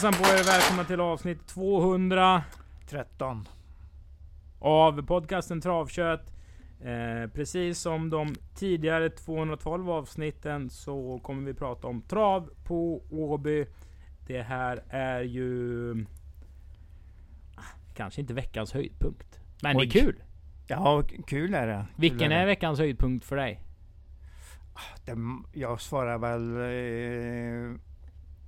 Hejsan på er, välkomna till avsnitt 200 13. av podcasten Travkött. Eh, precis som de tidigare 212 avsnitten så kommer vi prata om trav på Åby. Det här är ju... ah, Kanske inte veckans höjdpunkt. Men Oj. det är kul. Ja, kul är det. Vilken kul är det. veckans höjdpunkt för dig? det? Jag svarar väl eh,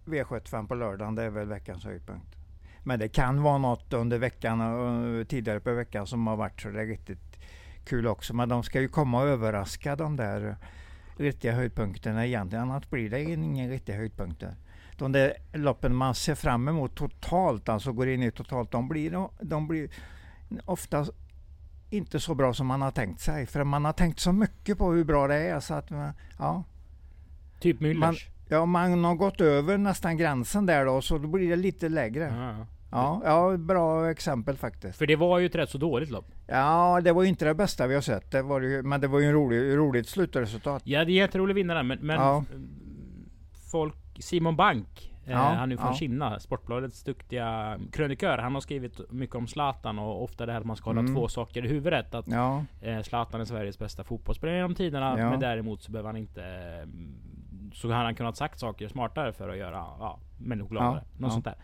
V75 på lördagen. Det är väl veckans höjdpunkt. Men det kan vara något under veckan och tidigare på veckan som har varit så det är riktigt kul också. Men de ska ju komma och överraska de där riktiga höjdpunkterna egentligen. Annars blir det ingen riktiga höjdpunkter. De där loppen man ser fram emot totalt, alltså går in i totalt, de blir, de blir ofta inte så bra som man har tänkt sig. För man har tänkt så mycket på hur bra det är så att man- ja, Typ Müllers? Ja, man har gått över nästan gränsen där då så då blir det lite lägre. Ja. Ja, ja bra exempel faktiskt. För det var ju ett rätt så dåligt lopp. Ja, det var ju inte det bästa vi har sett. Det var ju, men det var ju en rolig, roligt slutresultat. Ja, det är jätterolig vinnare, men, men Ja. folk... Simon Bank, eh, Ja, han är från ja. Kinna, Sportbladets duktiga krönikör. Han har skrivit mycket om Zlatan och ofta det här att man ska hålla Mm. två saker i huvudet. Att Ja, eh, Zlatan är Sveriges bästa fotbollsspelare genom tiderna, men däremot så behöver han inte... eh, Så har han kunnat sagt saker smartare för att göra ja, människor gladare. Ja, Något sånt där.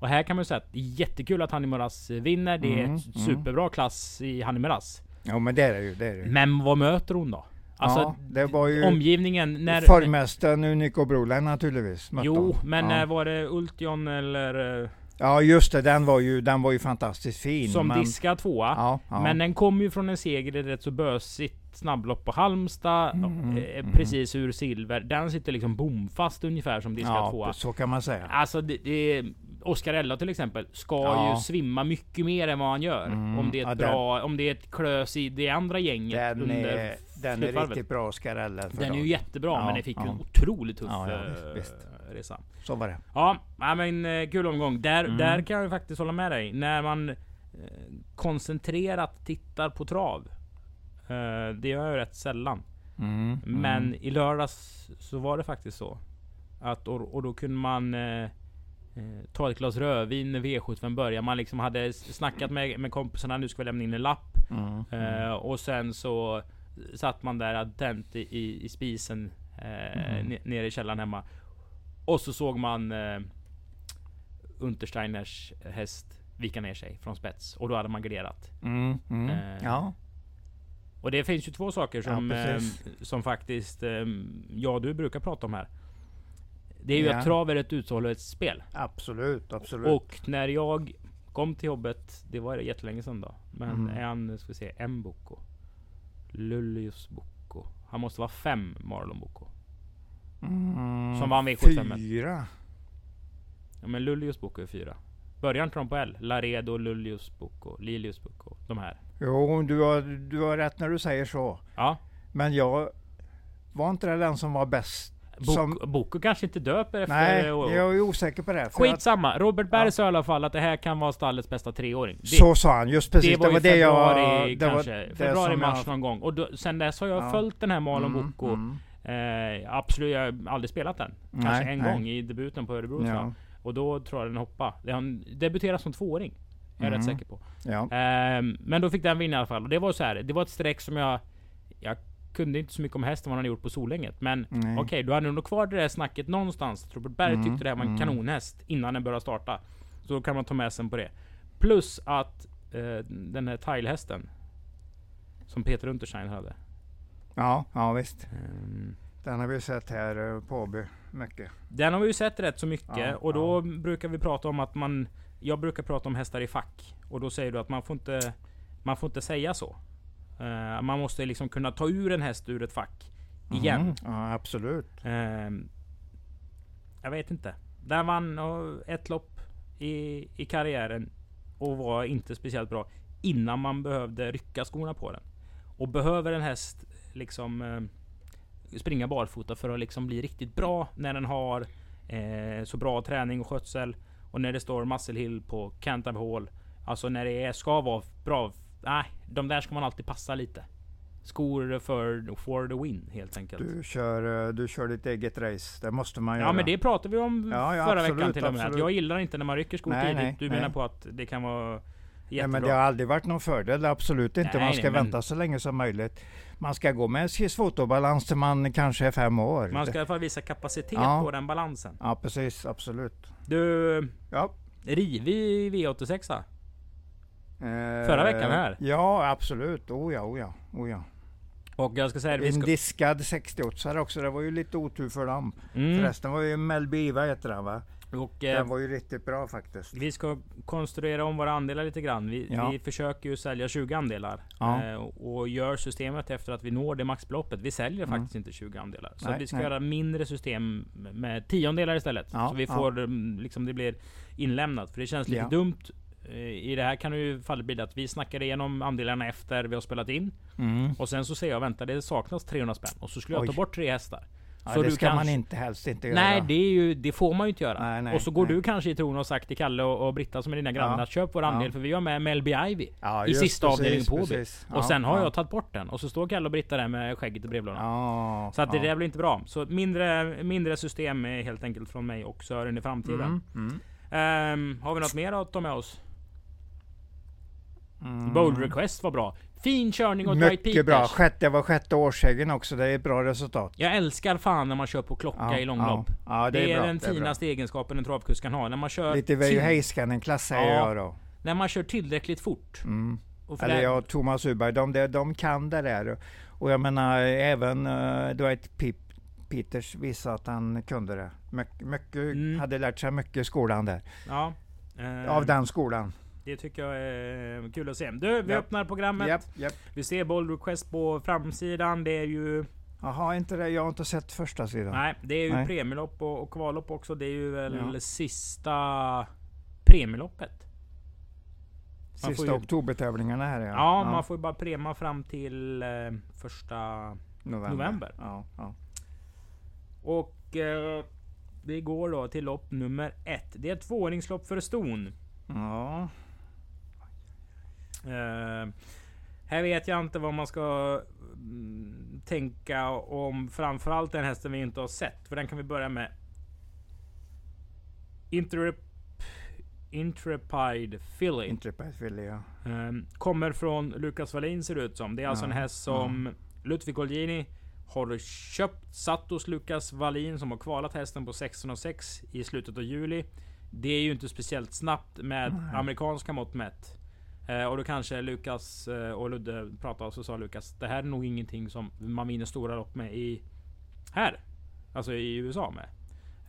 Och här kan man ju säga att det är jättekul att Hanni Moras vinner. Det är Mm, ett mm. superbra klass i Hanni Moras. ja men det är det ju. Det är det ju. Men vad möter hon då? Alltså, ja, det var ju omgivningen när... formmästaren Unico Broline naturligtvis. Jo, hon. men ja. när var det Ultion eller... eh, ja, just det. Den var ju, den var ju fantastiskt fin. Som men, diskad tvåa. Ja, ja. Men den kom ju från en seger i rätt så bösigt snabblopp på Halmstad. Mm, eh, mm. Precis ur silver. Den sitter liksom bomfast ungefär som diskad ja, tvåa. så kan man säga. Alltså det, det Oscarella till exempel ska Ja. ju svimma mycket mer än vad han gör. Mm, Om det är ett ja, bra, om det är ett klös i det andra gänget Den under är, den är riktigt bra Scarella. för Den är ju jättebra men det fick ju en otroligt tuff Ja, resa. Så var det. Ja, men eh, kul omgång. Där, Mm. där kan jag faktiskt hålla med dig. När man eh, koncentrerat tittar på trav. Eh, det gör jag ju rätt sällan. Mm, Men mm. i lördags så var det faktiskt så. Att, och, och då kunde man eh, ta ett glas rödvin när V75 började. Man liksom hade snackat med, med kompisarna. Nu ska vi lämna in en lapp. Mm, Eh, och sen så satt man där adtent i, i, i spisen eh, Mm. ne- nere i källaren hemma. Och så såg man eh, Untersteiners häst vika ner sig från spets. Och då hade man garderat. Mm, mm. Eh, Ja, Och det finns ju två saker som, Ja, eh, som faktiskt eh, jag och du brukar prata om här. Det är ju Ja. att trav är ett uthållighetsspel. absolut, absolut. Och när jag kom till jobbet, det var jättelänge sedan då. Men Mm. han, ska vi se, en Boko. Lullius Boko. Han måste vara fem Marlon Boko. Mm, som vann V75. Fyra. Ja, men Lullius Boko är fyra. Börjar inte de på L? Laredo, Lullius Boko, Lilius Boko. De här. Jo, du har, du har rätt när du säger så. Ja. Men jag var inte det den som var bäst? Boko, Som, Boko kanske inte döper efter... nej, och- jag är osäker på det. För att, Skitsamma. Robert Berg Ja. sa i alla fall att det här kan vara stallets bästa treåring. Det, så sa han, just precis. det var i det jag... det var kanske. det Februari, mars jag- någon gång. Och då, sen dess har jag Ja. följt den här Marlon Mm, Boko. mm. Eh, absolut, jag har aldrig spelat den. Kanske Nej, en nej. gång i debuten på Örebro Ja. Och då tror jag den hoppade. Han debuterade som tvååring. Jag är Mm. rätt säker på. ja. Ehm, men då fick den vinna i alla fall. Och det var så här. Det var ett streck som jag... Jag kunde inte så mycket om hästen vad han gjort på Solänget. Men okej, du hade nog kvar det där snacket någonstans. Robert Berg Mm, tyckte det här var en mm. kanonhäst innan den började starta. Så då kan man ta med sig på det. Plus att eh, den här Tile-hästen. Som Peter Unterstein hade. ja, ja visst. ehm, Den har vi sett här eh, på Åby mycket. Den har vi ju sett rätt så mycket Ja, och då brukar vi prata om att man... Jag brukar prata om hästar i fack. Och då säger du att man får inte... Man får inte säga så. Eh, man måste liksom kunna ta ur en häst ur ett fack. Igen. Mm, ja, absolut. Ehm, jag vet inte. Där vann ett lopp i, i karriären och var inte speciellt bra innan man behövde rycka skorna på den. Och behöver en häst liksom eh, springa barfota för att liksom bli riktigt bra när den har eh, så bra träning och skötsel och när det står Muscle Hill på Canterbury Hall. Alltså när det är, ska vara bra. Nej, de där ska man alltid passa lite. Skor för for the win helt enkelt. Du kör, eh, du kör ditt eget race. Det måste man ja göra. men det pratade vi om Ja, ja, förra absolut, veckan till och med. Att jag gillar inte när man rycker skor Nej, tidigt. nej, du nej. menar på att det kan vara Ja, men det har aldrig varit någon fördel, absolut inte. Nej, man ska nej, men- vänta så länge som möjligt. Man ska gå med SJs fotobalans till man kanske är fem år. Man ska i alla fall visa kapacitet Ja. på den balansen. Ja, precis. Absolut. Du, Ja. rivig V86 a Eh, Förra veckan här. Ja, absolut. Oh ja, oh ja, oh ja. Och jag ska säga det, vi En ska... diskad 68 också. Det var ju lite otur för dem. Mm. Förresten var ju Melby Iva heter han va? Och, eh, Den var ju riktigt bra faktiskt. Vi ska konstruera om våra andelar lite grann. Vi, Ja. vi försöker ju sälja 20 andelar. Ja. Eh, och, gör systemet efter att vi når det maxbeloppet. Vi säljer Mm. faktiskt inte 20 andelar. Så Nej, vi ska nej. göra mindre system med tiondelar istället. Ja, så vi får mm, liksom det blir inlämnat. För det känns lite Ja. dumt. Eh, I det här kan det ju fallet bli det att vi snackar igenom andelarna efter vi har spelat in. Mm. Och sen så säger jag vänta det saknas 300 spänn. Och så skulle jag Oj. ta bort tre hästar. Ja, Så det ska man kanske- inte helst inte göra. Nej, det, är ju, det får man ju inte göra. Nej, nej, och så går nej. du kanske i tron och sagt till Kalle och, och Britta som är dina grannar Ja. att köp vår andel Ja. för vi har med Melby Ivy Ja, i sista avdelningen på Åby. Och sen har ja. jag tagit bort den och så står Kalle och Britta där med skägget i brevlådan. Så att det där blir inte bra. Så mindre, mindre system är helt enkelt från mig och Sören i framtiden. Mm, mm, Ehm, har vi något mer att ta med oss? mm. Bold request var bra. Fin körning åt White Peters. Mycket bra. Sjätte, det var sjätte årssägen också. Det är ett bra resultat. Jag älskar fan när man kör på klocka Ja, i långlopp. Ja, ja, det, är, bra, den det är finaste egenskapen en travkusk kan ha. När man kör, Lite Veijo Heiskanen-klass säger Ja. jag då. när man kör tillräckligt fort. Mm. Eller det- jag och Thomas Uberg, de, de, kan det där. Och jag menar även uh, Dwight Pip, Peters visade att han kunde det. Mycket, mycket Mm. hade lärt sig mycket i skolan där. Ja. Eh, Av den skolan. Det tycker jag är kul att se. Du, vi Ja. öppnar programmet. Japp, japp. Vi ser Bold Request på framsidan. Det är ju... Jaha, inte det. Jag har inte sett första sidan. Nej, det är ju Nej. premielopp och, och kvallopp också. Det är ju väl Ja. sista premieloppet. man Sista ju- oktobertävlingarna här ja. Ja, man får ju bara prema fram till eh, första... november. november. Ja, ja. Och eh, vi går då till lopp nummer ett. Det är ett tvååringslopp för ston. ja. Eh, här vet jag inte vad man ska mm, tänka om framförallt den hästen vi inte har sett. För den kan vi börja med. Intrep Intrepid Filly. Intrepid Philly ja. Eh, kommer från Lukas Wallin ser det ut som. Det är alltså Ja, en häst som Ludvig Olgini har köpt. Satt hos Lukas Wallin som har kvalat hästen på 16,6 i slutet av juli. Det är ju inte speciellt snabbt med Nej. amerikanska mått mätt. Eh, och då kanske Lukas eh, och Ludde pratade och så sa Lukas det här är nog ingenting som man vinner stora lopp med i här. Alltså i USA med.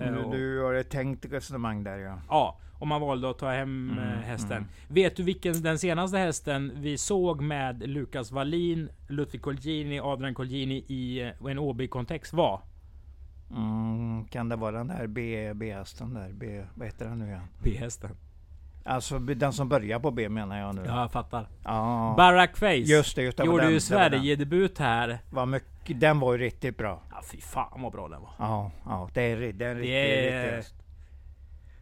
Eh, Du, och- du har ett tänkt resonemang där ja. Ja, och man valde att ta hem Mm, eh, hästen. mm. Vet du vilken den senaste hästen vi såg med Lukas Wallin, Ludvig Colgjini, Adrian Colgjini i en OB-kontext var? Mm, kan det vara den där B-hästen där? B, vad heter den nu igen? B-hästen. Alltså den som börjar på B menar jag nu. Ja, jag fattar. Ja. Barack Face. Just det, just det. Gjorde den, ju. Sverige-debut här. Var mycket, den var ju riktigt bra. Ja, fy fan vad bra den var. Ja, ja det är, det är en Det riktig, är- riktig häst.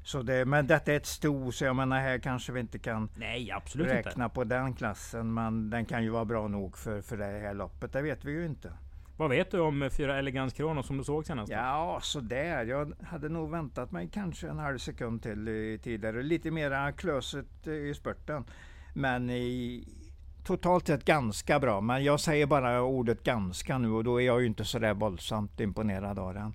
Så det, men detta är ett sto, så jag menar här kanske vi inte kan Nej, absolut inte. räkna på den klassen. Men den kan ju vara bra nog för, för det här loppet. Det vet vi ju inte. Vad vet du om eh, fyra Elegans Kronos som du såg senast? Ja, så där. Jag hade nog väntat mig kanske en halv sekund till i tidigare. Lite mera klöset i spurten. Men i, totalt sett ganska bra. Men jag säger bara ordet ganska nu och då är jag ju inte så där våldsamt imponerad av den.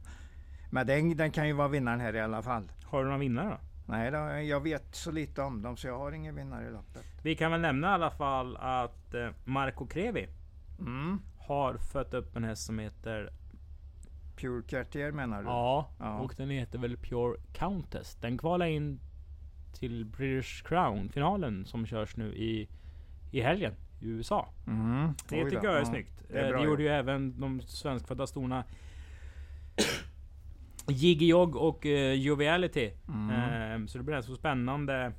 Men den, den kan ju vara vinnaren här i alla fall. Har du några vinnare då? Nej, då, jag vet så lite om dem så jag har ingen vinnare i loppet. Vi kan väl nämna i alla fall att eh, Marco Crevi Mm. Har fött upp en häst som heter Pure Cartier menar du? Ja, Ja. och den heter väl Pure Countess. Den kvalar in till British Crown finalen som körs nu i, i helgen i USA. Mm. Det tycker jag är Ja, snyggt. det är Eh, det gjorde ju även de svenskfödda storna Jiggy Jog och uh, Joviality. Mm. Eh, så det blir en så spännande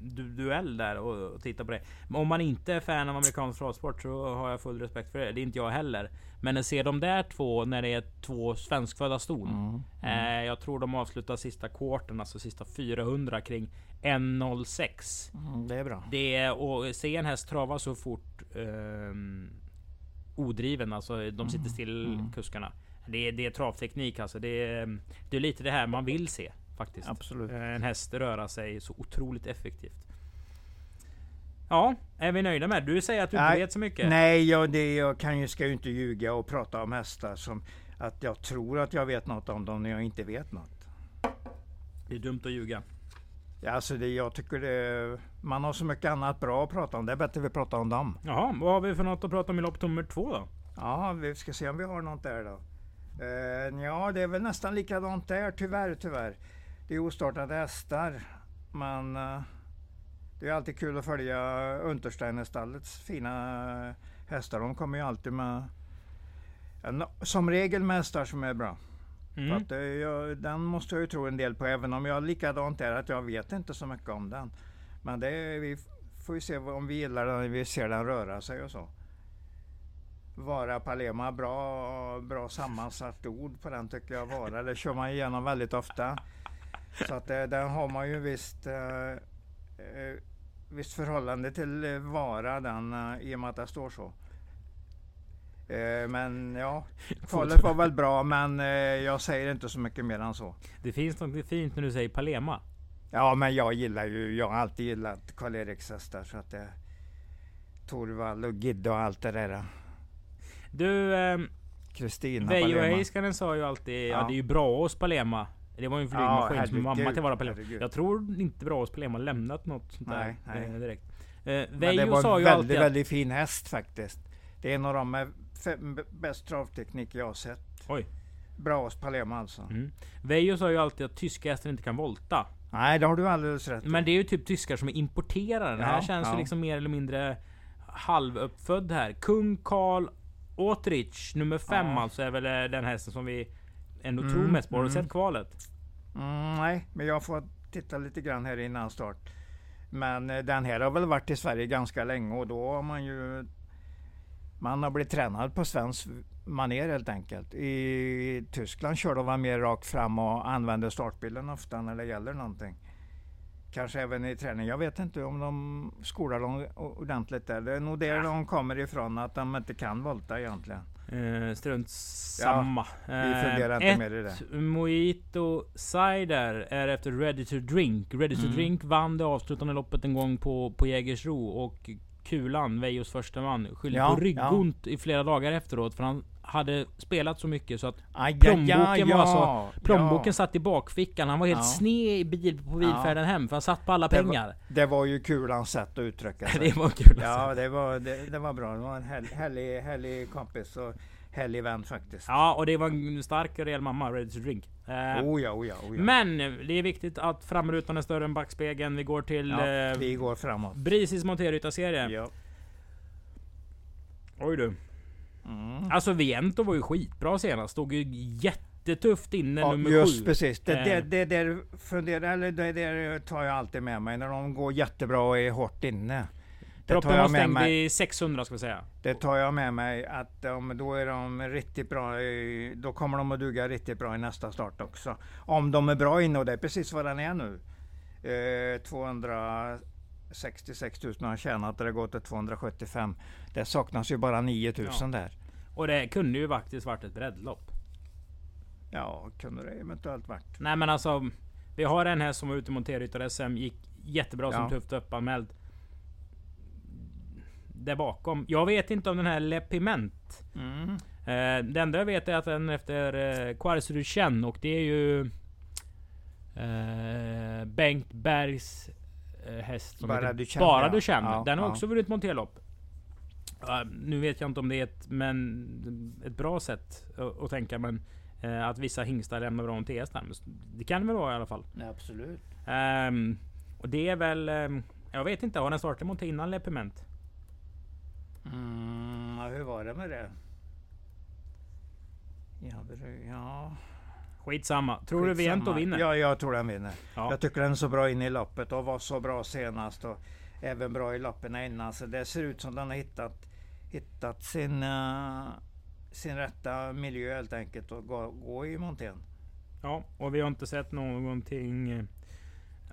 du duell där och, och titta på det. Men om man inte är fan av amerikansk travsport så har jag full respekt för det. Det är inte jag heller. Men att se de där två när det är två svenskfödda ston. Mm. Eh, jag tror de avslutar sista quarten, alltså sista 400 kring 1.06. Mm, det är bra. Det är och se en häst trava så fort ehm, odriven. Alltså de sitter still Mm. kuskarna. Det är, det är travteknik alltså. Det det är lite det här man vill se faktiskt. Absolut. Eh, En häst röra sig så otroligt effektivt. Ja, är vi nöjda med? Du säger att du inte vet så mycket. Nej, jag, det, jag kan ju, ska ju inte ljuga och prata om hästar som att jag tror att jag vet något om dem när jag inte vet något. Det är dumt att ljuga. Ja, alltså det, jag tycker det, man har så mycket annat bra att prata om. Det är bättre vi pratar om dem. Jaha, vad har vi för något att prata om i lopp nummer två då? Ja, vi ska se om vi har något där då. Eh, ja, det är väl nästan likadant där, tyvärr, tyvärr. Det är ostartade hästar, men eh, det är alltid kul att följa Untersteinestallets fina hästar. De kommer ju alltid med, som regel med hästar som är bra. Mm. att, eh, jag, den måste jag ju tro en del på, även om jag likadant är att jag vet inte så mycket om den. Men det, vi får ju se om vi gillar den när vi ser den röra sig och så. Vara Palema, bra, bra sammansatt ord på den tycker jag. Vara, det kör man igenom väldigt ofta. Så att eh, den har man ju visst, eh, eh, visst förhållande till eh, Vara den eh, i och med att det står så. Eh, men ja, kvalet var väl bra men eh, jag säger inte så mycket mer än så. Det finns något fint när du säger Palema. Ja men jag gillar ju, jag har alltid gillat Karl-Eriks hästar så att det Torvald och Gidde och allt det där. Du, Kristina Veijo Palema. Heiskanen sa ju alltid ja. Ja. det är ju bra hos Palema. Det var ju en flygmaskin Ja, som mamma herregud, till vara Palema. herregud. Jag tror inte bra hos Palema lämnat något sånt där Nej, nej. eh, direkt. Eh, Men det var sa en ju väldigt, alltid att, väldigt fin häst faktiskt. Det är en av de med fem, bäst travteknik jag har sett. Oj. Bra hos Palema alltså. mm. Veijo sa ju alltid att tyska hästar inte kan volta. Nej, det har du alldeles rätt. Men det är ju typ tyskar som är importerade. Den här Ja, känns ju ja. liksom mer eller mindre halvuppfödd här. Kung Karl Åtrich nummer 5 Ja. alltså är väl eh, den hästen som vi ändå Mm, tror mest på. Har du mm. sett kvalet? Mm, nej, men jag får titta lite grann här innan start. Men eh, den här har väl varit i Sverige ganska länge och då har man ju man har blivit tränad på svensk maner helt enkelt. I Tyskland kör de mer rakt fram och använder startbilen ofta när det gäller någonting. Kanske även i träning. Jag vet inte om de skolar dem ordentligt där. Det är nog där de kommer ifrån, att de inte kan volta egentligen. Eh, strunt samma. vi funderar inte ett mer i det. Mojito Cider är efter Ready to Drink. Ready to Mm. Drink vann det avslutande loppet en gång på, på Jägersro och Kulan, Veijos första man, skyllde Ja, på ryggont i flera dagar efteråt för han hade spelat så mycket så att Aj, Plånboken var alltså- plånboken ja. satt i bakfickan. Han var helt Ja. sned i bil på bilfärden hem för han satt på alla Det var- pengar. Det var ju kulans sätt att uttrycka sig. det var kul Ja, det var, det, det var bra. Det var en härlig, härlig kompis och härlig vän faktiskt. Ja, och det var en stark och rejäl mamma, ready to drink. Eh, Oh ja, oh ja, oh ja. Men det är viktigt att framrutan är större än backspegeln. Vi går till ja, eh, vi går framåt. Brisis monterryttarserie. Ja. Oj du. Mm. Alltså Viento var ju skitbra senast. Stod ju jättetufft inne Ja, nummer just sju. precis. Det, det, Eh. det, där funderar, eller det där tar jag alltid med mig när de går jättebra och är hårt inne. Det Proppen var jag med stängd mig. vid 600 ska vi säga. Det tar jag med mig att de, då är de riktigt bra. i- Då kommer de att duga riktigt bra i nästa start också. Om de är bra inne och det är precis vad den är nu. Eh, 266 000 har han tjänat och det går till 275. Det saknas ju bara 9 000 Ja. där. Och det kunde ju faktiskt varit ett breddlopp. Ja, kunde det eventuellt varit. Nej men alltså. Vi har en här som var ute i monterryttar-SM. Gick jättebra som Ja. tufft uppanmäld. Där bakom. Jag vet inte om den här Le Piment. Mm. Eh, det enda jag vet är att den efter eh, Quares Duchenne och det är ju eh, Bengt Bergs häst som Bara heter Duchenne, Bara ja. Duchenne. Ja, den har ja. också vunnit monterlopp. Uh, nu vet jag inte om det är ett, men, ett bra sätt att, att tänka men eh, att vissa hingstar lämnar bra MTS. Men Det kan det väl vara i alla fall. Nej, absolut. Ehm, och det är väl... ehm, jag vet inte, har den startat mot innan Le Piment? Mm, ja, hur var det med det? Ja, det- ja. Skitsamma. Tror du Viento Skitsamma. vinner? Ja, jag tror den vinner. Ja. Jag tycker den är så bra in i loppet och var så bra senast och även bra i loppen innan. Så det ser ut som den har hittat, hittat sin, eh, sin rätta miljö helt enkelt och gå, gå i montén. Ja, och vi har inte sett någonting eh,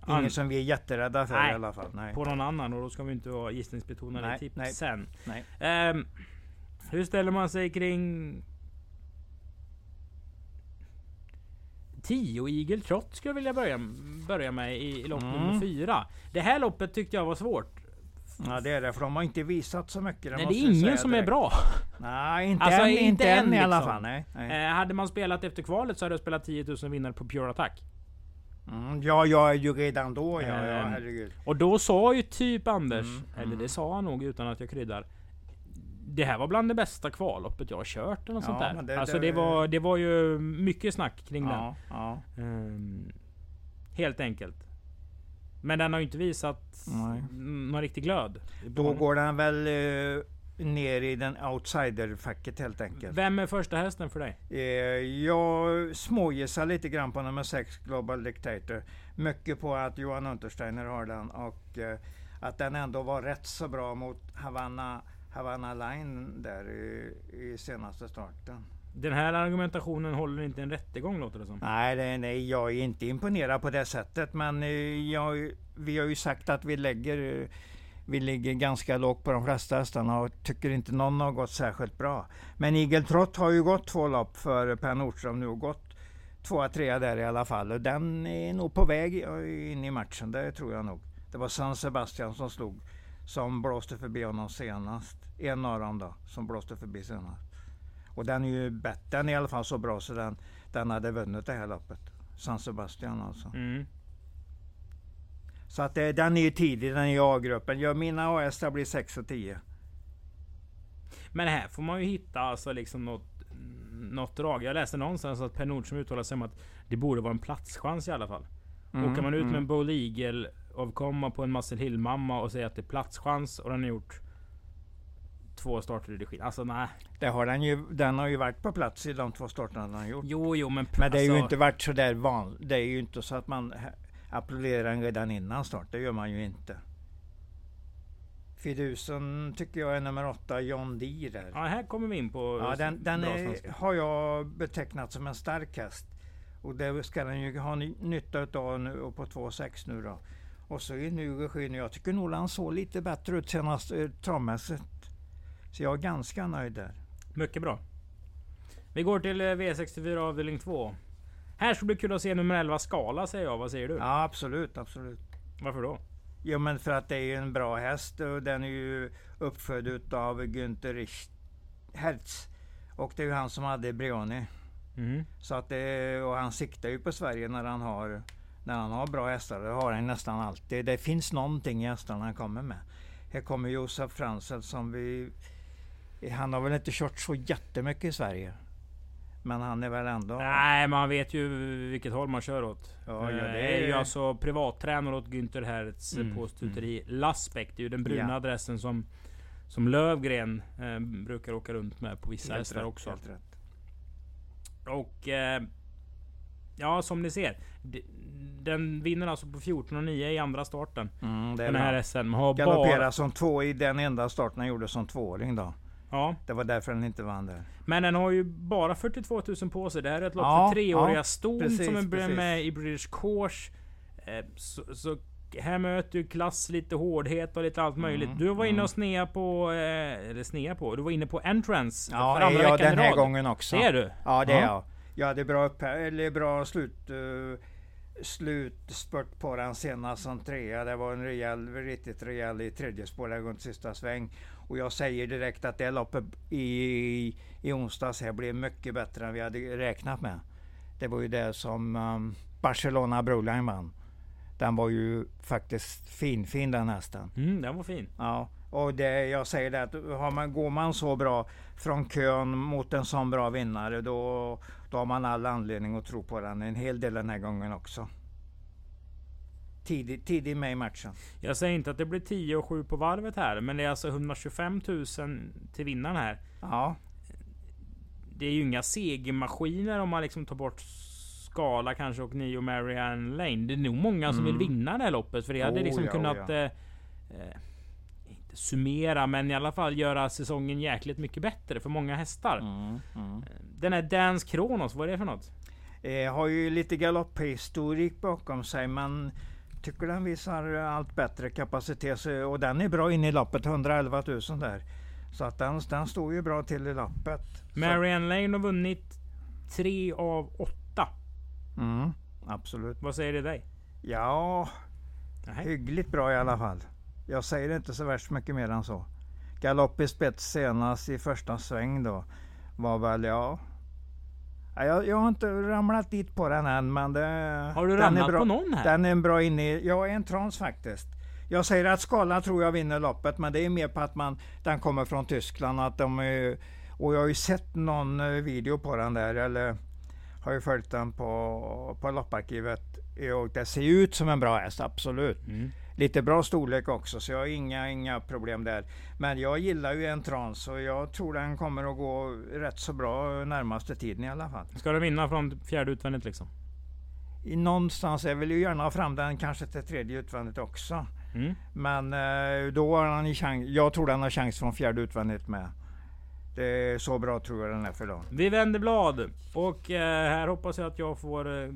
Inget som vi är jätterädda för Nej. i alla fall. Nej. på någon annan och då ska vi inte vara gissningsbetonade Nej, i tips nej. sen. Nej. Ehm, Hur ställer man sig kring 10 Eagle Trot skulle jag vilja börja, börja med i lopp Mm. nummer 4. Det här loppet tyckte jag var svårt. Ja det är det, för de har inte visat så mycket. Nej, det är ingen som är direkt. bra. Nej, inte Alltså, än, inte inte än än, i alla liksom. fall. Nej, nej. Eh, hade man spelat efter kvalet så hade jag spelat 10 000 vinnare på Pure Attack. Mm, ja, jag är ju redan då, ja, ja Ehm, herregud. Och då sa ju typ Anders, Mm, eller mm. det sa han nog utan att jag kryddar. Det här var bland det bästa kvalloppet jag har kört eller något Ja, sånt där. det- alltså det- var, det var ju mycket snack kring Ja, ja. den. Ehm, helt enkelt. Men den har ju inte visat Nej. någon riktig glöd. Då går den väl eh, ner i den outsider-facket helt enkelt. Vem är första hästen för dig? Eh, jag smågissar lite grann på nummer 6, Global Dictator. Mycket på att Johan Untersteiner har den och eh, att den ändå var rätt så bra mot Havana, Havana Line där i, i senaste starten. Den här argumentationen håller inte en rättegång låter det som. Nej, nej, jag är inte imponerad på det sättet. Men eh, jag, vi har ju sagt att vi lägger eh, vi ligger ganska lågt på de flesta hästarna och tycker inte någon har gått särskilt bra. Men Eagle Trott har ju gått två lopp för Per Nordström nu och gått tvåa, trea där i alla fall. Och den är nog på väg eh, in i matchen, det tror jag nog. Det var San Sebastian som slog, som blåste förbi honom senast. En av dem då, som blåste förbi senast. Och den är ju bättre, den är i alla fall så bra så den, den hade vunnit det här loppet. San Sebastian alltså. Mm. Så att det, den är ju tidig, den är i A-gruppen. Ja, mina A-hästar blir 6 och 10. Men här får man ju hitta alltså liksom något, något drag. Jag läste någonstans att Per Nordström uttalade sig om att det borde vara en platschans i alla fall. Mm, Åker man ut med en Bowl Eagle och komma på en Muscle Hill mamma och säga att det är platschans och den har gjort två starter i regi. Alltså nej. Det har den ju, den har ju varit på plats i de två starterna den har gjort. Jo, jo, men... Men det har ju alltså, inte varit så där vanligt. Det är ju inte så att man applåderar den redan innan start. Det gör man ju inte. Fidusen tycker jag är nummer åtta, John Deere. Där. Ja, här kommer vi in på Ja, den, den är, har jag betecknat som en stark häst. Och det ska den ju ha ny- nytta utav nu och på 2,6 nu då. Och så i ny regi nu. Jag tycker nog han såg lite bättre ut senast eh, travmässigt. Så jag är ganska nöjd där. Mycket bra. Vi går till eh, V64 avdelning 2. Här ska det bli kul att se nummer 11 Skala säger jag. Vad säger du? Ja absolut, absolut. Varför då? Jo men för att det är en bra häst och den är ju uppfödd utav Günther Hertz. Och det är ju han som hade Brioni. Mhm. Så att det, och han siktar ju på Sverige när han har när han har bra hästar. Det har han nästan alltid. Det finns någonting i hästarna han kommer med. Här kommer Josef Fransel som vi... Han har väl inte kört så jättemycket i Sverige. Men han är väl ändå... Nej, man vet ju vilket håll man kör åt. Ja, ja, Eh, det är ju alltså privattränare åt Günther Hertz Mm, på stuteri Lasbeck. Det är ju den bruna Ja. adressen som som Lövgren eh, brukar åka runt med på vissa hästar också. helt rätt. Och eh, ja, som ni ser. Den vinner alltså på 14,9 i andra starten. Mm, Den här bra. SM. Har bara, Galopperade som två i den enda starten han gjorde som tvååring då. ja, Det var därför den inte vann där. men den har ju bara 42 000 på sig. Det här är ett lopp Ja, för treåriga ja, ston precis, som är precis. med i British Course. Eh, så, så här möter ju klass lite hårdhet och lite allt möjligt. Mm, Du var inne mm. och snea på, eh, eller snea på, du var inne på entrance Ja, för andra i den här rad. gången också. Det är du? Ja, det är Ja. jag. Jag hade bra, eller bra slut, uh, slutspurt på den senast som trea. Det var en rejäl, riktigt rejäl i tredje spår runt sista sväng. Och jag säger direkt att det loppet i, i onsdags här blev mycket bättre än vi hade räknat med. Det var ju det som um, Barcelona Broline vann. Den var ju faktiskt fin, fin den hästen. Mm, den var fin. Ja, och det, jag säger det att har man, går man så bra från kön mot en sån bra vinnare då, då har man all anledning att tro på den en hel del den här gången också. Tidigt, tidigt med i matchen. Jag säger inte att det blir 10 och 7 på varvet här, men det är alltså 125 000 till vinnaren här. Ja, Det är ju inga segermaskiner om man liksom tar bort Skala kanske och Neo Marianne Lane. Det är nog många som Mm. vill vinna det här loppet. För det hade Oh, liksom ja, oh, kunnat... ja. Eh, eh, inte summera, men i alla fall göra säsongen jäkligt mycket bättre för många hästar. mm, mm. Den här Dance Kronos, vad är det för något? Eh, har ju lite galopphistorik bakom sig men tycker den visar allt bättre kapacitet och den är bra inne i loppet, 111 000 där. Så att den, den står ju bra till i lappet. Så- Marianne Lane har vunnit tre av åtta. Mm, absolut. Vad säger det dig? Ja, Nej. hyggligt bra i alla fall. Jag säger inte så värst mycket mer än så. Galopp i spets senast i första sväng då var väl ja. Ja, Jag, jag har inte ramlat dit på den än men det, Har du är ramlat bra. på någon här? Den är en bra inne i, ja en trans faktiskt. Jag säger att Skala tror jag vinner loppet men det är mer på att man, den kommer från Tyskland att de är, och jag har ju sett någon eh, video på den där eller har ju följt den på, på lopparkivet och det ser ut som en bra häst, absolut. Mm. Lite bra storlek också så jag har inga, inga problem där. Men jag gillar ju en trans och jag tror den kommer att gå rätt så bra närmaste tiden i alla fall. Ska du vinna från fjärde utvändigt liksom? I någonstans, jag vill ju gärna ha fram den kanske till tredje utvändigt också. Mm. Men eh, då har han chans, jag tror den har chans från fjärde utvändigt med. Det är så bra tror jag den är för dagen. Vi vänder blad. Och eh, här hoppas jag att jag får eh,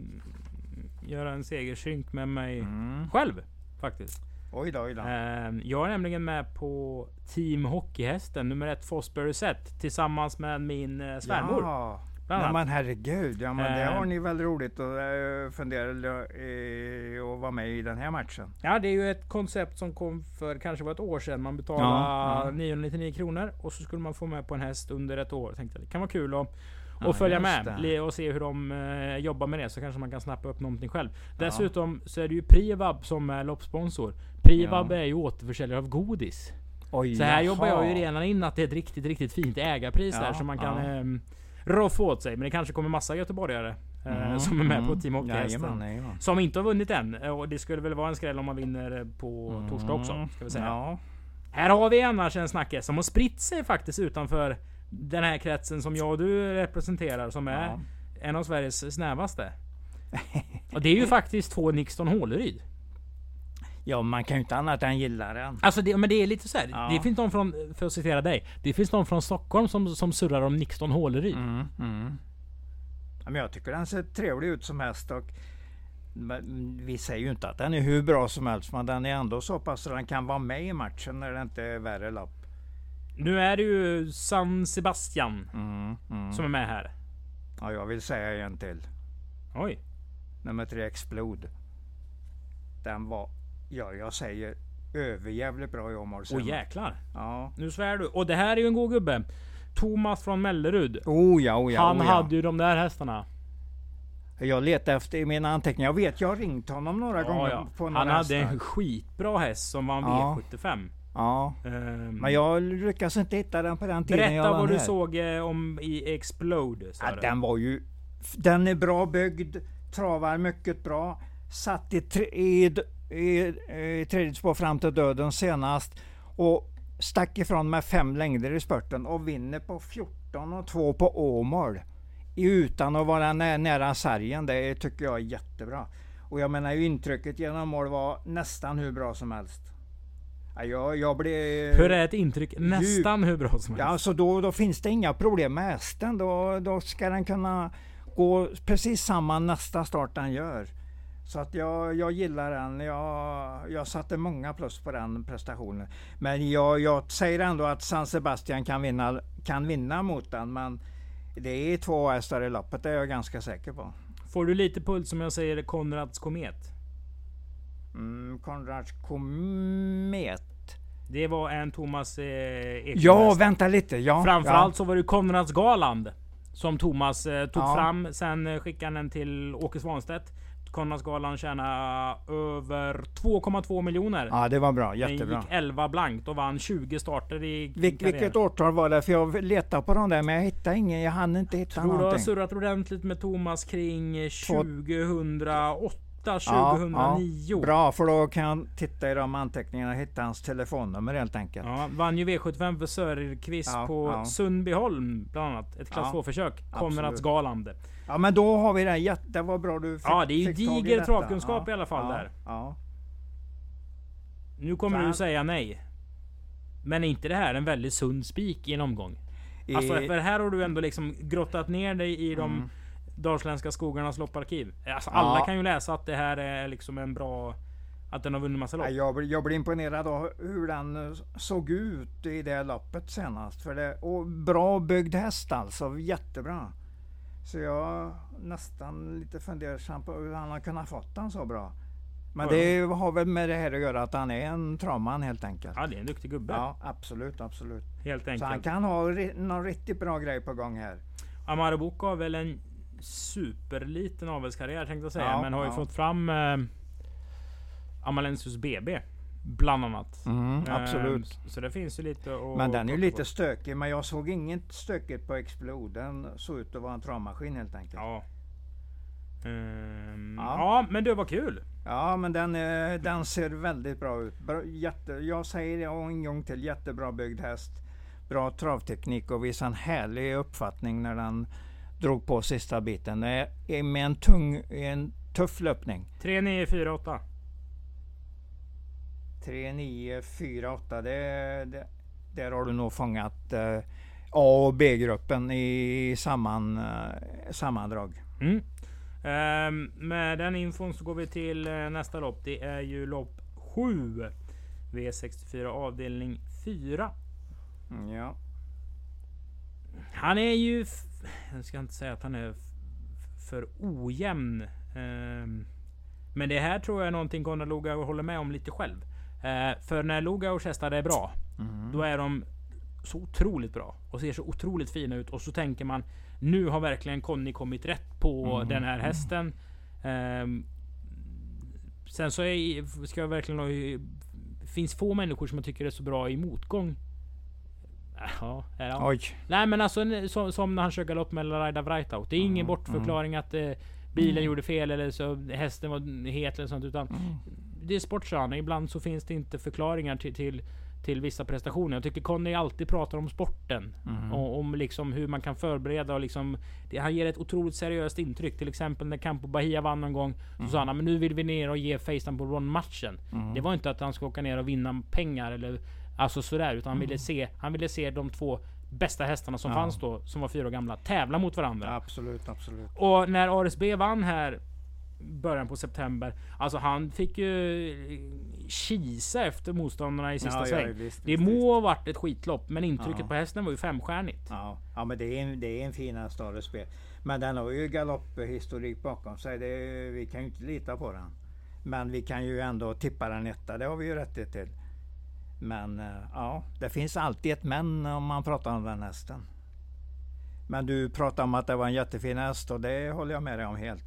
göra en segersynk med mig Mm. själv. Faktiskt. Oj då, oj då. Eh, jag är nämligen med på Team Hockeyhästen nummer ett Fosbury Set. Tillsammans med min eh, svärmor. Ja. Ja, men herregud, ja, men det Eh. har ni väl roligt att uh, fundera uh, att vara med i den här matchen. Ja, det är ju ett koncept som kom för kanske var ett år sedan. Man betalade Ja, ja. 999 kronor och så skulle man få med på en häst under ett år. Tänkte det kan vara kul att Ja, och följa just med det. och se hur de eh, jobbar med det. Så kanske man kan snappa upp någonting själv. Ja. Dessutom så är det ju Privab som är loppsponsor. Privab Ja. är ju återförsäljare av godis. Oj, Så här jobbar jag ju jaha. redan in att det är ett riktigt, riktigt fint ägarpris Ja, där som man kan ja. ehm, roffa åt sig. Men det kanske kommer massa göteborgare eh, Mm, som är med på mm. Team Hockeyhästen. Jajamän, jajamän. Som inte har vunnit än. Eh, Och det skulle väl vara en skräll om man vinner eh, på torsdag också. Mm, Ska vi säga. Ja. Här har vi annars en snackis som har spritt sig faktiskt utanför den här kretsen som jag och du representerar. Som är Ja. en av Sveriges snävaste. Och det är ju faktiskt två Nixton Håleryd. ja, man kan ju inte annat än gilla den. Alltså det, men det är lite så här. Ja. Det finns någon från, för att citera dig. Det finns någon från Stockholm som, som surrar om Nixton Håleryd. Mm, mm. Ja, men jag tycker den ser trevlig ut som häst. Och, vi säger ju inte att den är hur bra som helst, men den är ändå så pass så den kan vara med i matchen när det inte är värre lopp. Nu är det ju San Sebastian Mm, mm. som är med här. Ja, jag vill säga en till. Oj. Nummer tre, Explode. Den var, ja jag säger överjävligt bra i Åmål. Åh jäklar. Ja. Nu svär du. Och det här är ju en god gubbe. Thomas från Mellerud. Oh ja, oh ja, Han oh ja. hade ju de där hästarna. Jag letar efter i mina anteckningar. Jag vet, jag har ringt honom några gånger Ja, på ja. några Han hade hästar. en skitbra häst som vann Ja. V75. Ja, Ehm, men jag lyckas inte hitta den på den tiden jag Berätta var vad du här. såg eh, om i Explode. Ja, den var ju... Den är bra byggd, travar mycket bra. Satt i, tre, i, i, i tredje spår fram till döden senast. Och stack ifrån med fem längder i spurten och vinner på 14 och 2 på Åmål. Utan att vara nä, nära sargen. Det tycker jag är jättebra. Och jag menar ju intrycket genom mål var nästan hur bra som helst. Ja, jag, jag blev... Hur är ett intryck nästan hur bra som helst? Ja, alltså då, då finns det inga problem med hästen. Då, då ska den kunna gå precis samma nästa start den gör. Så att jag, jag gillar den. Jag, jag satte många plus på den prestationen. Men jag, jag säger ändå att San Sebastian kan vinna, kan vinna mot den. Men det är två hästar i loppet, det är jag ganska säker på. Får du lite puls som jag säger Konrads Komet? Mm, Konrads Komet. Det var en Thomas eh, Ja, vänta lite. Ja, Framförallt så var det Konrads Galand. Som Thomas eh, tog Ja. fram. Sen eh, skickade han den till Åke Svanstedt. Konrads Galand tjänade över 2,2 miljoner. Ja, det var bra. Den Jättebra. gick 11 blankt och vann 20 starter i Vil, vilket årtal var det? För jag letade på de där men jag hittade ingen. Jag hann inte hitta Tror du har någonting. surrat ordentligt med Thomas kring eh, Två- 2008, Ja, 2009. Bra, för då kan jag titta i de anteckningarna och hitta hans telefonnummer helt enkelt. Ja, vann ju V75 för Söderqvist Ja, på ja. Sundbyholm bland annat. Ett klass Ja, 2-försök. Konrads Galand. Ja men då har vi det. Jätte, det var bra du fick, Ja, det är ju diger travkunskap i alla fall där. Ja. Nu kommer Fan. du säga nej. Men är inte det här en väldigt sund spik i en omgång? Alltså för här har du ändå liksom grottat ner dig i de Mm. Dalsländska skogarnas lopparkiv. Alltså Ja. alla kan ju läsa att det här är liksom en bra... Att den har vunnit massa lopp? Jag, jag blir imponerad av hur den eh, såg ut i det loppet senast. För det, och bra byggd häst alltså, jättebra. Så jag nästan lite fundersam på hur han har kunnat fått den så bra. Men Ja. det har väl med det här att göra att han är en travman helt enkelt. Ja, det är en duktig gubbe. Ja, absolut, absolut. Helt Så han enkelt. kan ha ri- någon riktigt bra grej på gång här. Amaro Boko har väl en superliten avelskarriär tänkte jag säga. Ja, men har ju ja. fått fram eh, Amalensius BB. Bland annat. Mm, Eh, absolut. Så det finns ju lite att Men den är ju lite på. stökig. Men jag såg inget stökigt på Explode. Den såg ut att vara en travmaskin helt enkelt. Ja. Ehm, Ja. ja. men det var kul. Ja, men den, eh, den ser väldigt bra ut. Jätte, jag säger det en gång till, jättebra byggd häst. Bra travteknik och visade en härlig uppfattning när den drog på sista biten. Det är med en tung, en tuff löpning. 3, 9, 4, 8. 3, 9, 4, 8. Det, det, där har du nog fångat eh, A och B-gruppen i samman, eh, sammandrag. Mm. Ehm, med den infon så går vi till eh, nästa lopp. Det är ju lopp 7. V64 avdelning 4. Mm, Ja. Han är ju... Jag ska inte säga att han är för ojämn. Ehm, men det här tror jag är någonting Konrad Lugauer håller med om lite själv. Eh, för när Lugauers hästar är bra, Mm. då är de så otroligt bra och ser så otroligt fina ut. Och så tänker man, nu har verkligen Conny kommit rätt på Mm. den här hästen. Ehm, sen så är, ska jag verkligen ha... finns få människor som jag tycker är så bra i motgång. Ja, ja. Oj. Nej men alltså som, som när han kör galopp med Laida Breithout. Det är ingen Mm, bortförklaring att eh, bilen Mm. gjorde fel eller så hästen var het eller sånt. Utan Mm. det är sportkörning. Ibland så finns det inte förklaringar till, till, till vissa prestationer. Jag tycker Conny alltid pratar om sporten. Mm. Och om liksom hur man kan förbereda och liksom... Det, han ger ett otroligt seriöst intryck. Till exempel när Campo Bahia vann någon gång. Så sa han men nu vill vi ner och ge Facetime på Ron-matchen. Mm. Det var inte att han skulle åka ner och vinna pengar eller alltså sådär. Utan han ville se, han ville se de två bästa hästarna som Ja. fanns då, som var fyra år gamla, tävla mot varandra. Absolut, absolut. Och när ARSB vann här början på september. Alltså han fick ju kisa efter motståndarna i sista Ja, sväng. ja, visst, det visst, må ha varit ett skitlopp, men intrycket Ja. på hästen var ju femstjärnigt. Ja, ja men det är, en, det är en fin häst spel. Men den har ju galopphistorik bakom sig. Det, vi kan ju inte lita på den. Men vi kan ju ändå tippa den etta. Det har vi ju rätt till. Men eh, ja, det finns alltid ett men om man pratar om den hästen. Men du pratar om att det var en jättefin häst och det håller jag med dig om helt.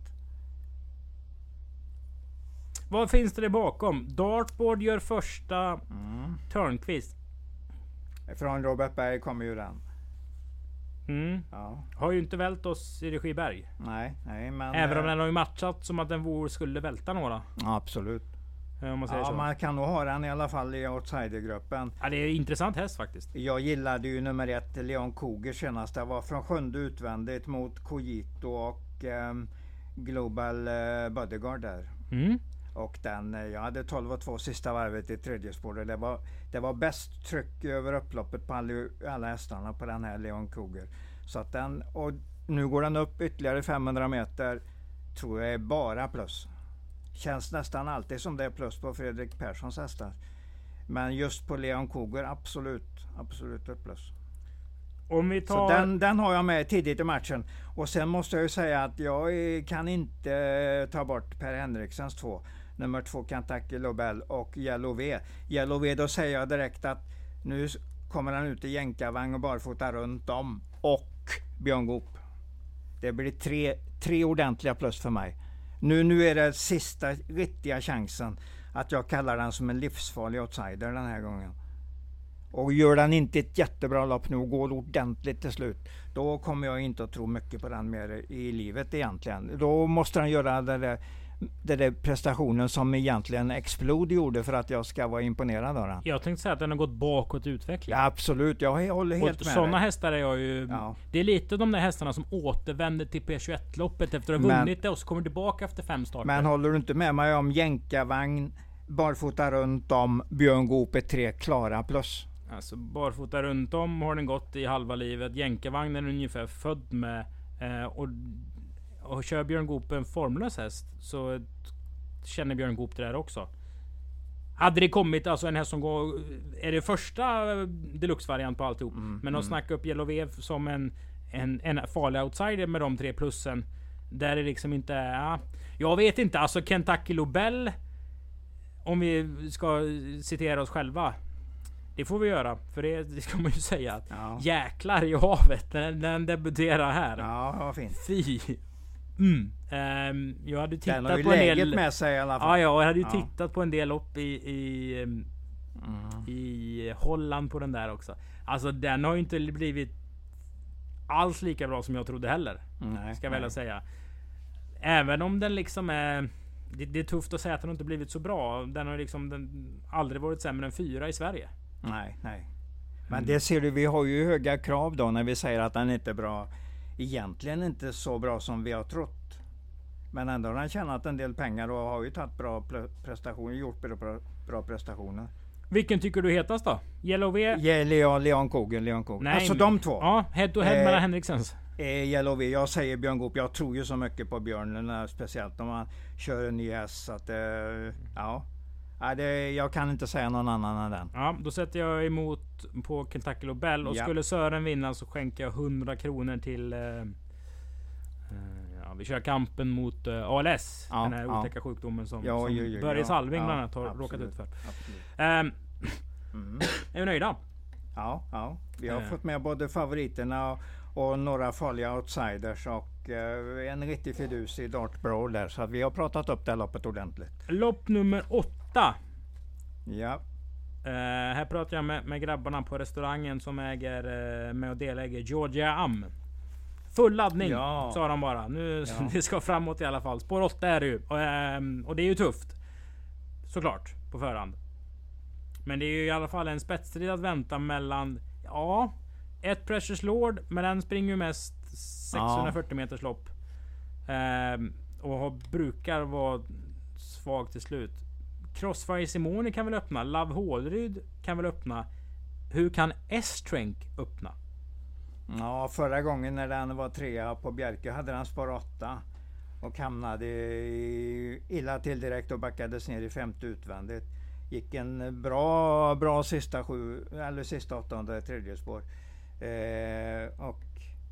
Vad finns det bakom? Dartboard gör första Mm. Törnqvist. Från Robert Berg kommer ju den. Mm. Ja, Har ju inte vält oss i Regiberg. nej, nej men... Även om eh, den har ju matchat som att den vore, skulle välta några. Absolut. Eh, Om man säger Ja, så. man kan nog ha den i alla fall i outsidergruppen. Ja, det är en intressant häst faktiskt. Jag gillade ju nummer ett, Leon Koger senast. Det var från sjunde utvändigt mot Cogito och ehm, Global eh, Bodyguard där. Mm. Och den, eh, jag hade 12 och 2 sista varvet i tredje spåret. Det var, det var bäst tryck över upploppet på alla, alla hästarna på den här Leon Koger. Så att den, och nu går den upp ytterligare 500 meter. Tror jag är bara plus. Känns nästan alltid som det är plus på Fredrik Perssons hästar. Men just på Leon Koger absolut, absolut ett plus. Om vi Så tar... den, den har jag med tidigt i matchen. Och sen måste jag ju säga att jag kan inte eh, ta bort Per Henriksens två. Nummer två Kentucky Lobel och Yellow V. Yellow V, då säger jag direkt att nu kommer han ut i jänkarvagn och barfota runt om. Och Björn Goop. Det blir tre, tre ordentliga plus för mig. Nu, nu är det sista riktiga chansen att jag kallar den som en livsfarlig outsider den här gången. Och gör den inte ett jättebra lopp nu och går ordentligt till slut. Då kommer jag inte att tro mycket på den mer i livet egentligen. Då måste den göra det där, den där prestationen som egentligen Explode gjorde för att jag ska vara imponerad av den. Jag tänkte säga att den har gått bakåt i utveckling. Ja, absolut, jag håller helt och med sådana hästar är jag ju... Ja. Det är lite de där hästarna som återvänder till P21-loppet efter att ha vunnit det och så kommer tillbaka efter fem starter. Men håller du inte med mig om jänkarvagn, barfota runt om, Björn Goop är tre klara plus? Alltså barfota runt om har den gått i halva livet. Jänkarvagnen är ungefär född med. Eh, och, och kör Björn Goop en formlös häst så känner Björn Goop det där också. Hade det kommit alltså en häst som går... Är det första deluxe-variant på alltihop? Mm, men att mm. snacka upp Yellow Vev som en, en, en farlig outsider med de tre plussen. Där det liksom inte... Ja, jag vet inte. Alltså Kentucky Lobel. Om vi ska citera oss själva. Det får vi göra. För det, det ska man ju säga. Att Ja. Jäklar i havet när den debuterar här. Ja, vad fint. Fy. Mm. Ehm, jag hade tittat Den har ju på en läget del... med sig i alla fall. ja, jag hade ju Ja. tittat på en del lopp i, i, ehm, Mm. i Holland på den där också. Alltså den har ju inte blivit alls lika bra som jag trodde heller. Nej, Ska jag väl säga. Även om den liksom är... Det, det är tufft att säga att den inte blivit så bra. Den har liksom den, aldrig varit sämre än fyra i Sverige. Nej, nej. Men Mm. det ser du, vi har ju höga krav då när vi säger att den inte är bra. Egentligen inte så bra som vi har trott. Men ändå har den tjänat en del pengar och har ju tagit bra pre- prestationer, gjort bra, bra prestationer. Vilken tycker du hetast då? Yellow V? Ja, Leon, Leon Kogen, Leon Kogen. Nej, alltså de två. Ja, head to head Eh, mellan Henriksens. Eh, Yellow V. Jag säger Björn Goop. Jag tror ju så mycket på Björn. eh, Speciellt om han kör en ny häst. Så att, eh, ja. Ja, det, jag kan inte säga någon annan än den. Ja, då sätter jag emot på Kentucky Lobel. Och Ja. skulle Sören vinna så skänker jag 100 kronor till... Eh, eh, ja, vi kör kampen mot eh, ALS. Ja, den här ja. otäcka sjukdomen som, Ja, som jo, Börje Salving bland annat har absolut. råkat ut för. Ehm, Mm. är vi nöjda? Ja, ja, vi har Eh. fått med både favoriterna och, och några farliga outsiders och eh, en riktig fidus i Dart Brawl där. Så vi har pratat upp det här loppet ordentligt. Lopp nummer åtta. Ja, Eh, här pratar jag med, med grabbarna på restaurangen som äger eh, med och deläger Georgia Am. Full laddning Ja. sa de bara. Nu Ja. det ska framåt i alla fall. Spår 8 är det ju. Och, ehm, och det är ju tufft. Såklart på förhand. Men det är ju i alla fall en spetsstrid att vänta mellan ja, ett Precious Lord, men den springer ju mest 640 meters lopp. Ehm, och har, brukar vara svag till slut. Crossfire Simone kan väl öppna. Love Hålryd kan väl öppna. Hur kan S-Trank öppna? ja, förra gången när den var trea på Bjerke hade den spår 8 och hamnade illa till direkt och backades ner i femte utvändigt. Gick en bra, bra sista sju, eller sista åttonde tredje spår. Eh, och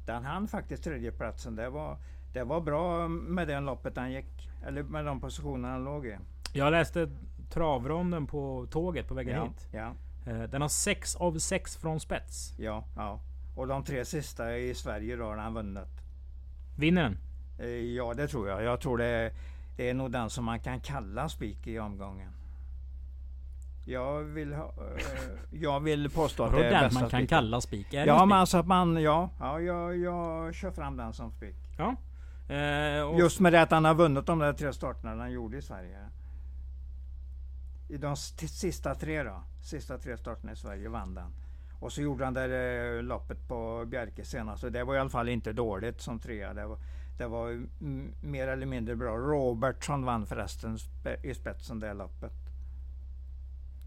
den hann faktiskt tredjeplatsen. Det var, det var bra med den loppet han gick, eller med de positionerna han låg i. Jag läste travronden på tåget på vägen Ja, hit. ja, Eh, Den har 6 av 6 från spets. ja, ja. Och de tre sista i Sverige då har han vunnit. Vinner den? Eh, Ja, det tror jag. Jag tror det, det är nog den som man kan kalla spik i omgången. Jag vill, ha, eh, jag vill påstå att det är den bästa man kan spiken. kalla spik? Ja, en men spik? alltså att man, ja, ja jag, jag kör fram den som spik. Ja. Eh, Just med det att han har vunnit de där tre starterna han gjorde i Sverige. I de sista tre då, sista tre starterna i Sverige vann den. Och så gjorde han det där loppet på Bjerke senast och det var i alla fall inte dåligt som trea. Det var, det var mer eller mindre bra. Robertsson vann förresten spe- i spetsen det loppet.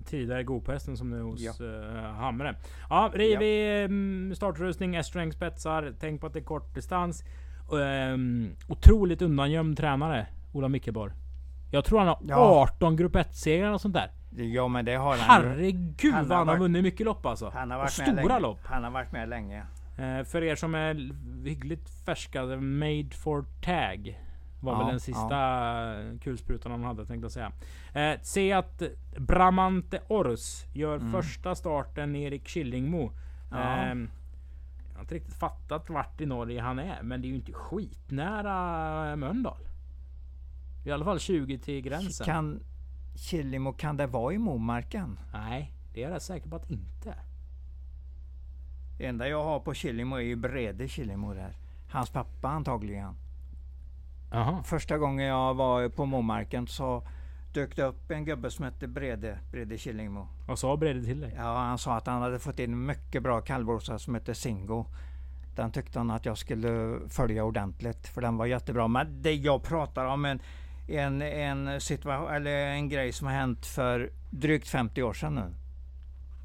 tidigare godprästen som nu hos Ja. eh, Hamre. Ja, rivig mm, startrustning, S-sträng spetsar. Tänk på att det är kort distans. Um, otroligt undangömd tränare, Ola Mickeborg. Jag tror han har Ja. 18 grupp 1-segrar och sånt där. Ja men det har han. Herregud Han har vad han har vunnit mycket lopp alltså. Han har och varit med stora länge. lopp. Han har varit med länge. Eh, för er som är hyggligt färska, Made for Tag. Var Ja, väl den sista kulsprutan han hade tänkte jag säga. Eh, se att Bramante Ors gör Mm. första starten Erik Killingmo. Ja. Ehm, jag har inte riktigt fattat vart i Norge han är, men det är ju inte skitnära Mölndal. I alla fall 20 till gränsen. Kan Killimo, kan det vara i Momarken? Nej, det är jag rätt säker på att inte. Det enda jag har på Killimo är ju Brede Killimo där. Hans pappa antagligen. Jaha. Första gången jag var på Momarken så dök det upp en gubbe som hette Brede, Brede Killingmo. Vad sa Brede till dig? Ja, han sa att han hade fått in en mycket bra kallbrorsa som hette Singo. Den tyckte han att jag skulle följa ordentligt för den var jättebra. Men det jag pratar om en, en, en, situation, eller en grej som har hänt för drygt 50 år sedan nu.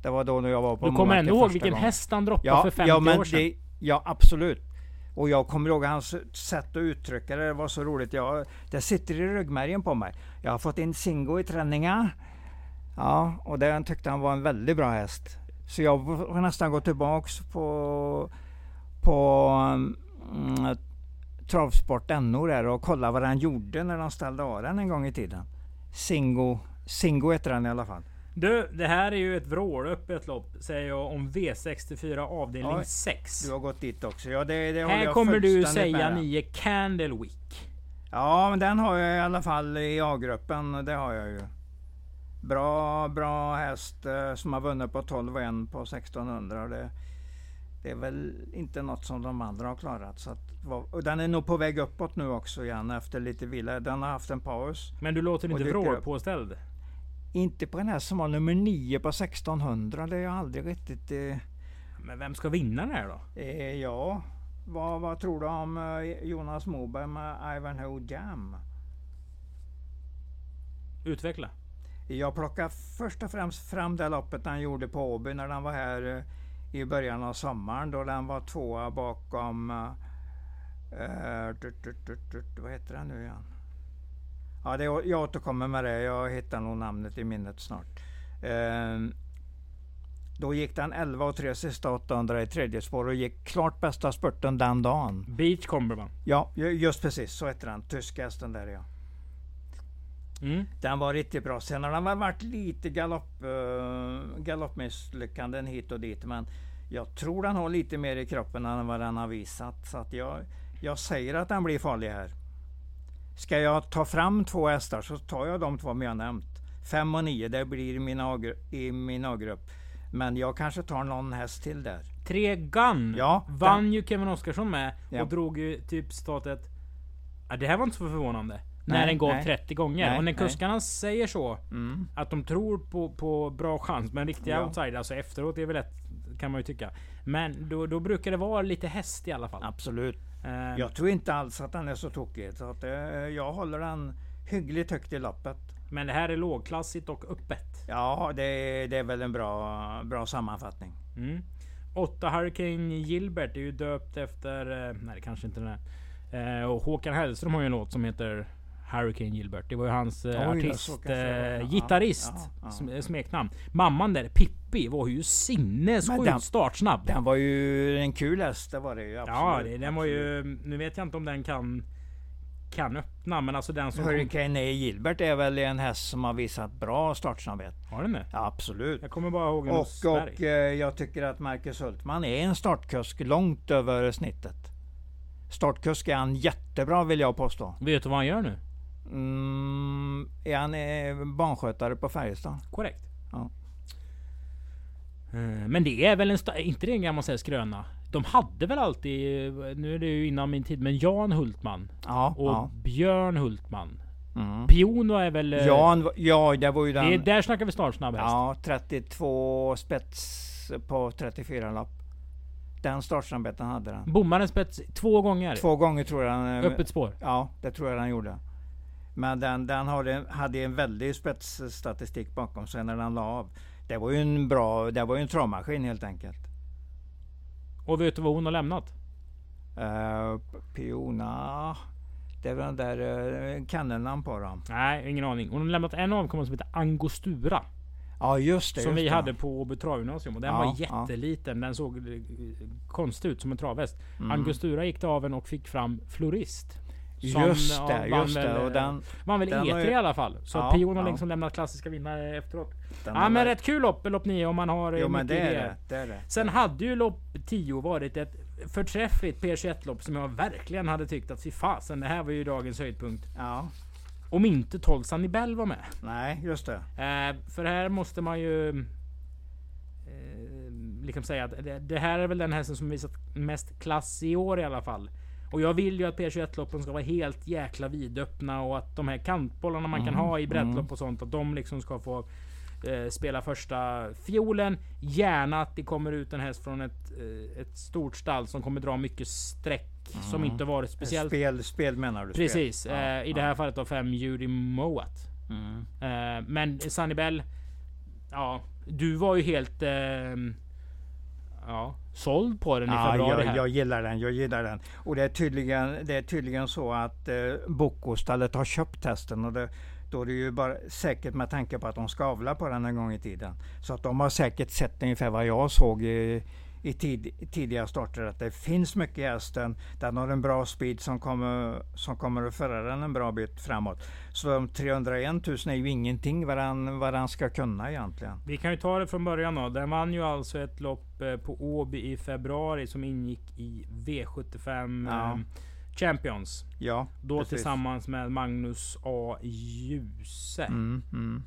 Det var då när jag var på Du kommer ändå ihåg vilken gången. häst han droppade Ja, för 50 ja, men år sedan? Det, ja, absolut. Och jag kommer ihåg hans sätt att uttrycka det. Det var så roligt. Jag, det sitter i ryggmärgen på mig. Jag har fått in Singo i träningar. Ja, och den tyckte han var en väldigt bra häst. Så jag har nästan gått tillbaks på, på mm, Travsport NO där och kolla vad han gjorde när de ställde av den en gång i tiden. Singo, Singo heter den i alla fall. Du, det här är ju ett vrålöppet lopp säger jag om V64 avdelning Ja, 6. Du har gått dit också. Ja, det, det Här kommer du säga med. ni är Candlewick. Ja, men den har jag i alla fall i A-gruppen. Det har jag ju. Bra, bra häst eh, som har vunnit på 12 och 1 på 1600. Det, det är väl inte något som de andra har klarat. Så att, och den är nog på väg uppåt nu också igen efter lite vila. Den har haft en paus. Men du låter inte vrålpåställd. Inte på den här som var nummer 9 på 1600. Det har jag aldrig riktigt... Eh, Men vem ska vinna den här då? eh, ja, vad, vad tror du om eh, Jonas Moberg med Ivanhoe Jam? Utveckla. Jag plockar först och främst fram det loppet han gjorde på Åby när han var här eh, i början av sommaren då den var tvåa bakom... tut, vad heter den nu igen? Ja, det, jag återkommer med det. Jag hittar nog namnet i minnet snart. Eh, då gick den 11 och 3 sista 800 i tredje spår och gick klart bästa spurten den dagen. Beach Comberman. Ja, ju- just precis. Så heter den. Tyska hästen där ja. Mm. Den var riktigt bra. Sen har den väl varit lite galopp, uh, galoppmisslyckanden hit och dit. Men jag tror den har lite mer i kroppen än vad den har visat. Så att jag, jag säger att den blir farlig här. Ska jag ta fram två hästar så tar jag de två jag nämnt. Fem och nio, det blir i min A- i min A-grupp. Men jag kanske tar någon häst till där. Tre Gun Ja, vann ju Kevin Oskarsson med Ja. och drog ju typ statet. Ja, det här var inte så förvånande. när Nej, den går nej. 30 gånger. Nej, och när nej. kuskarna säger så, Mm. att de tror på, på bra chans, men riktiga Ja. outsider, alltså efteråt är väl lätt, kan man ju tycka. Men då, då brukar det vara lite häst i alla fall. Absolut. Eh, Jag tror inte alls att den är så tokig. Så att, eh, jag håller den hyggligt högt i loppet. Men det här är lågklassigt och öppet. Ja, det, är- det är väl en bra, bra sammanfattning. Mm. 8 Hurricane Gilbert är ju döpt efter... eh, Nej det kanske inte den är. Och Håkan Hellström har ju en låt som heter Hurricane Gilbert. Det var ju hans eh, Oj, artist, var. eh, Ja, gitarrist, ja, ja. sm- smeknamn. Mamman där, Pippi, var ju sinnessjukt startsnabb. Den var ju en kul häst, det var det ju. ja, Absolut, det, den var ju... Nu vet jag inte om den kan... Kan öppna, men alltså den som... Hurricane A. Gilbert är väl en häst som har visat bra startsnabbhet. Har den det? Ja, absolut. Jag kommer bara ihåg den Och, Sverige. och eh, jag tycker att Marcus Hultman är en startkusk långt över snittet. Startkusk är han jättebra vill jag påstå. Vet du vad han gör nu? Mm, är han eh, barnskötare på Färjestad? Korrekt. Ja. Eh, Men det är väl en... inte det en gammal sån skröna? De hade väl alltid... Nu är det ju innan min tid, men Jan Hultman. Ja. Och ja. Björn Hultman. Mm. Piono är väl... eh, Jan, ja, det var ju den... det är, där snackar vi snart snabb häst. Ja, 32 spets på 34 lapp. Den startsnabbheten hade den. Bommade spets två gånger. Två gånger tror jag den... Öppet spår. Ja, det tror jag den gjorde. Men den, den hade, hade en väldig spetsstatistik bakom sig när den la av. Det var ju en bra, det var ju en travmaskin helt enkelt. Och vet du vad hon har lämnat? Uh, Piona, det är väl den där uh, kennelnamn på dem. Nej, ingen aning. Hon har lämnat en avkommande som heter Angostura. Ja just det. som just vi det. hade på Åby travgymnasium. Och den Ja, var ja. jätteliten. Den såg eh, konstig ut som en travhäst. Mm. Angostura gick till aveln och fick fram Florist. Just ja, det, vann just det. väl, Och eh, den, Vann väl den var E3 ju- i alla fall. Så Ja, Pion har ja. liksom lämnat klassiska vinnare efteråt. den Ja men väl- rätt kul lopp, lopp 9 om man har eh, Jo men mycket det är det. det, är det. Sen hade ju lopp 10 varit ett förträffligt P21-lopp som jag verkligen hade tyckt att fy fasen, det här var ju dagens höjdpunkt. Ja, Om inte 12 Sanibel var med. nej just det. Eh, för här måste man ju... Eh, liksom säga att det, det här är väl den hästen som visat mest klass i år i alla fall. Och jag vill ju att P21-loppen ska vara helt jäkla vidöppna och att de här kantbollarna man kan Mm, ha i breddlopp mm. och sånt, att de liksom ska få eh, spela första fiolen. Gärna att det kommer ut en häst från ett, eh, ett stort stall som kommer dra mycket streck som Mm. inte varit speciellt... Spel, spel menar du? Precis. Ja, eh, i det ja. här fallet då fem Judy Moat. Mm. Eh, men Bell, ja, du var ju helt ehm, ja, såld på den i Ja, februari jag, jag gillar den, jag gillar den. Och det är tydligen, det är tydligen så att eh, Bocostallet har köpt hästen och det då är det ju bara säkert med tanke på att de skavlar på den en gång i tiden. Så att de har säkert sett ungefär vad jag såg i, i tid, tidiga starter att det finns mycket i hästen. Den har en bra speed som kommer, som kommer att föra den en bra bit framåt. Så de 301 000 är ju ingenting vad den, vad den ska kunna egentligen. Vi kan ju ta det från början då. Den vann ju alltså ett lopp eh, på Åby i februari som ingick i V75 Ja. eh, Champions. Ja, Då precis. tillsammans med Magnus A. Djuse. Mm, mm.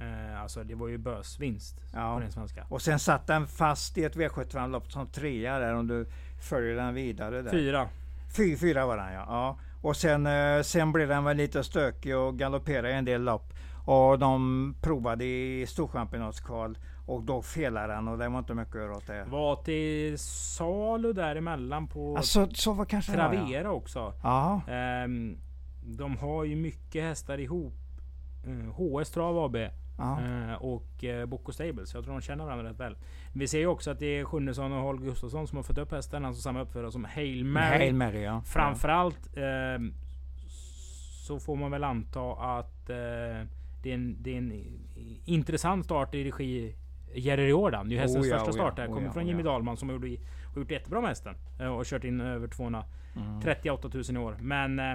Eh, alltså det var ju bösvinst Ja. på den svenska. Och sen satt den fast i ett V75-lopp som trea där om du följer den vidare. Där. Fyra. Fy, fyra var den ja. ja. Och sen, eh, sen blev den väl lite stökig och galopperade i en del lopp. Och de provade i storchampionatskval och då felade den och det var inte mycket att göra åt det. Var till salu däremellan på Alltså, så var kanske det var, ja. Travera också. Ja, Ehm, de har ju mycket hästar ihop. Eh, HS Trav AB. Eh, och eh, Bocco Stables. Jag tror de känner varandra rätt väl. Vi ser ju också att det är Sjunnesson och Holger Gustafsson som har fått upp hästen. Alltså samma uppförare som Hail Mary. Hail Mary ja. Framförallt ehm, så får man väl anta att eh, det, är en, det är en intressant start i regi Jerry Riordan. Det är ju hästens Oh ja, första oh start. där. oh Kommer ja, från oh Jimmy ja. Dahlman som har gjort, har gjort jättebra med hästen. eh, Och kört in över 238 000 i år. Men eh,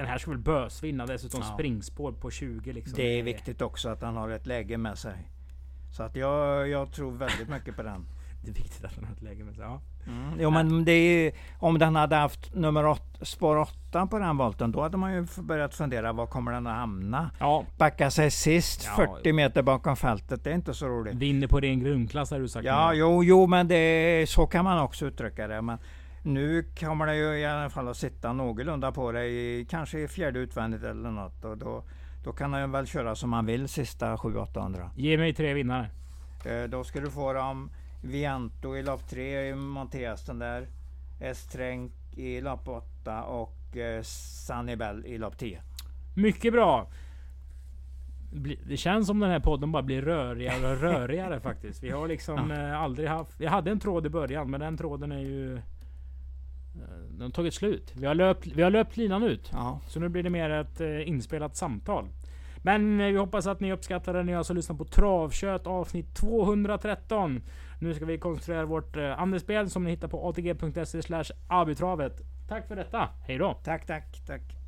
den här ska väl bös vinna. Dessutom Ja. springspår på 20 liksom. Det är viktigt också att han har ett läge med sig. Så att jag, jag tror väldigt mycket på den. Det är viktigt att den har ett läge med sig. Ja. Mm. Jo men det är, om den hade haft nummer åt, spår 8 på den volten, då hade man ju börjat fundera var kommer den att hamna? ja. Backa sig sist Ja. 40 meter bakom fältet, det är inte så roligt. Vinner på ren grundklass har du sagt. Ja, nu. jo, jo men det, så kan man också uttrycka det. Men nu kommer det ju i alla fall att sitta någorlunda på dig, kanske i fjärde utvändigt eller något. Och då, då kan han väl köra som han vill sista 700-800. Ge mig tre vinnare. Eh, då ska du få dem Vianto i lopp 3 i Montehästen där. Estrenk i lopp 8 och eh, Sanibel i lopp 10. Mycket bra. Det känns som den här podden bara blir rörigare och rörigare faktiskt. Vi har liksom eh, aldrig haft... Vi hade en tråd i början men den tråden är ju... eh, Den har tagit slut. Vi har löpt, vi har löpt linan ut. Ja. Så nu blir det mer ett eh, inspelat samtal. Men eh, vi hoppas att ni uppskattar det. Ni har alltså lyssnat på Travkött avsnitt 213. Nu ska vi konstruera vårt andelsspel som ni hittar på atg.se abitravet. Tack för detta. Hej då! Tack, tack, tack.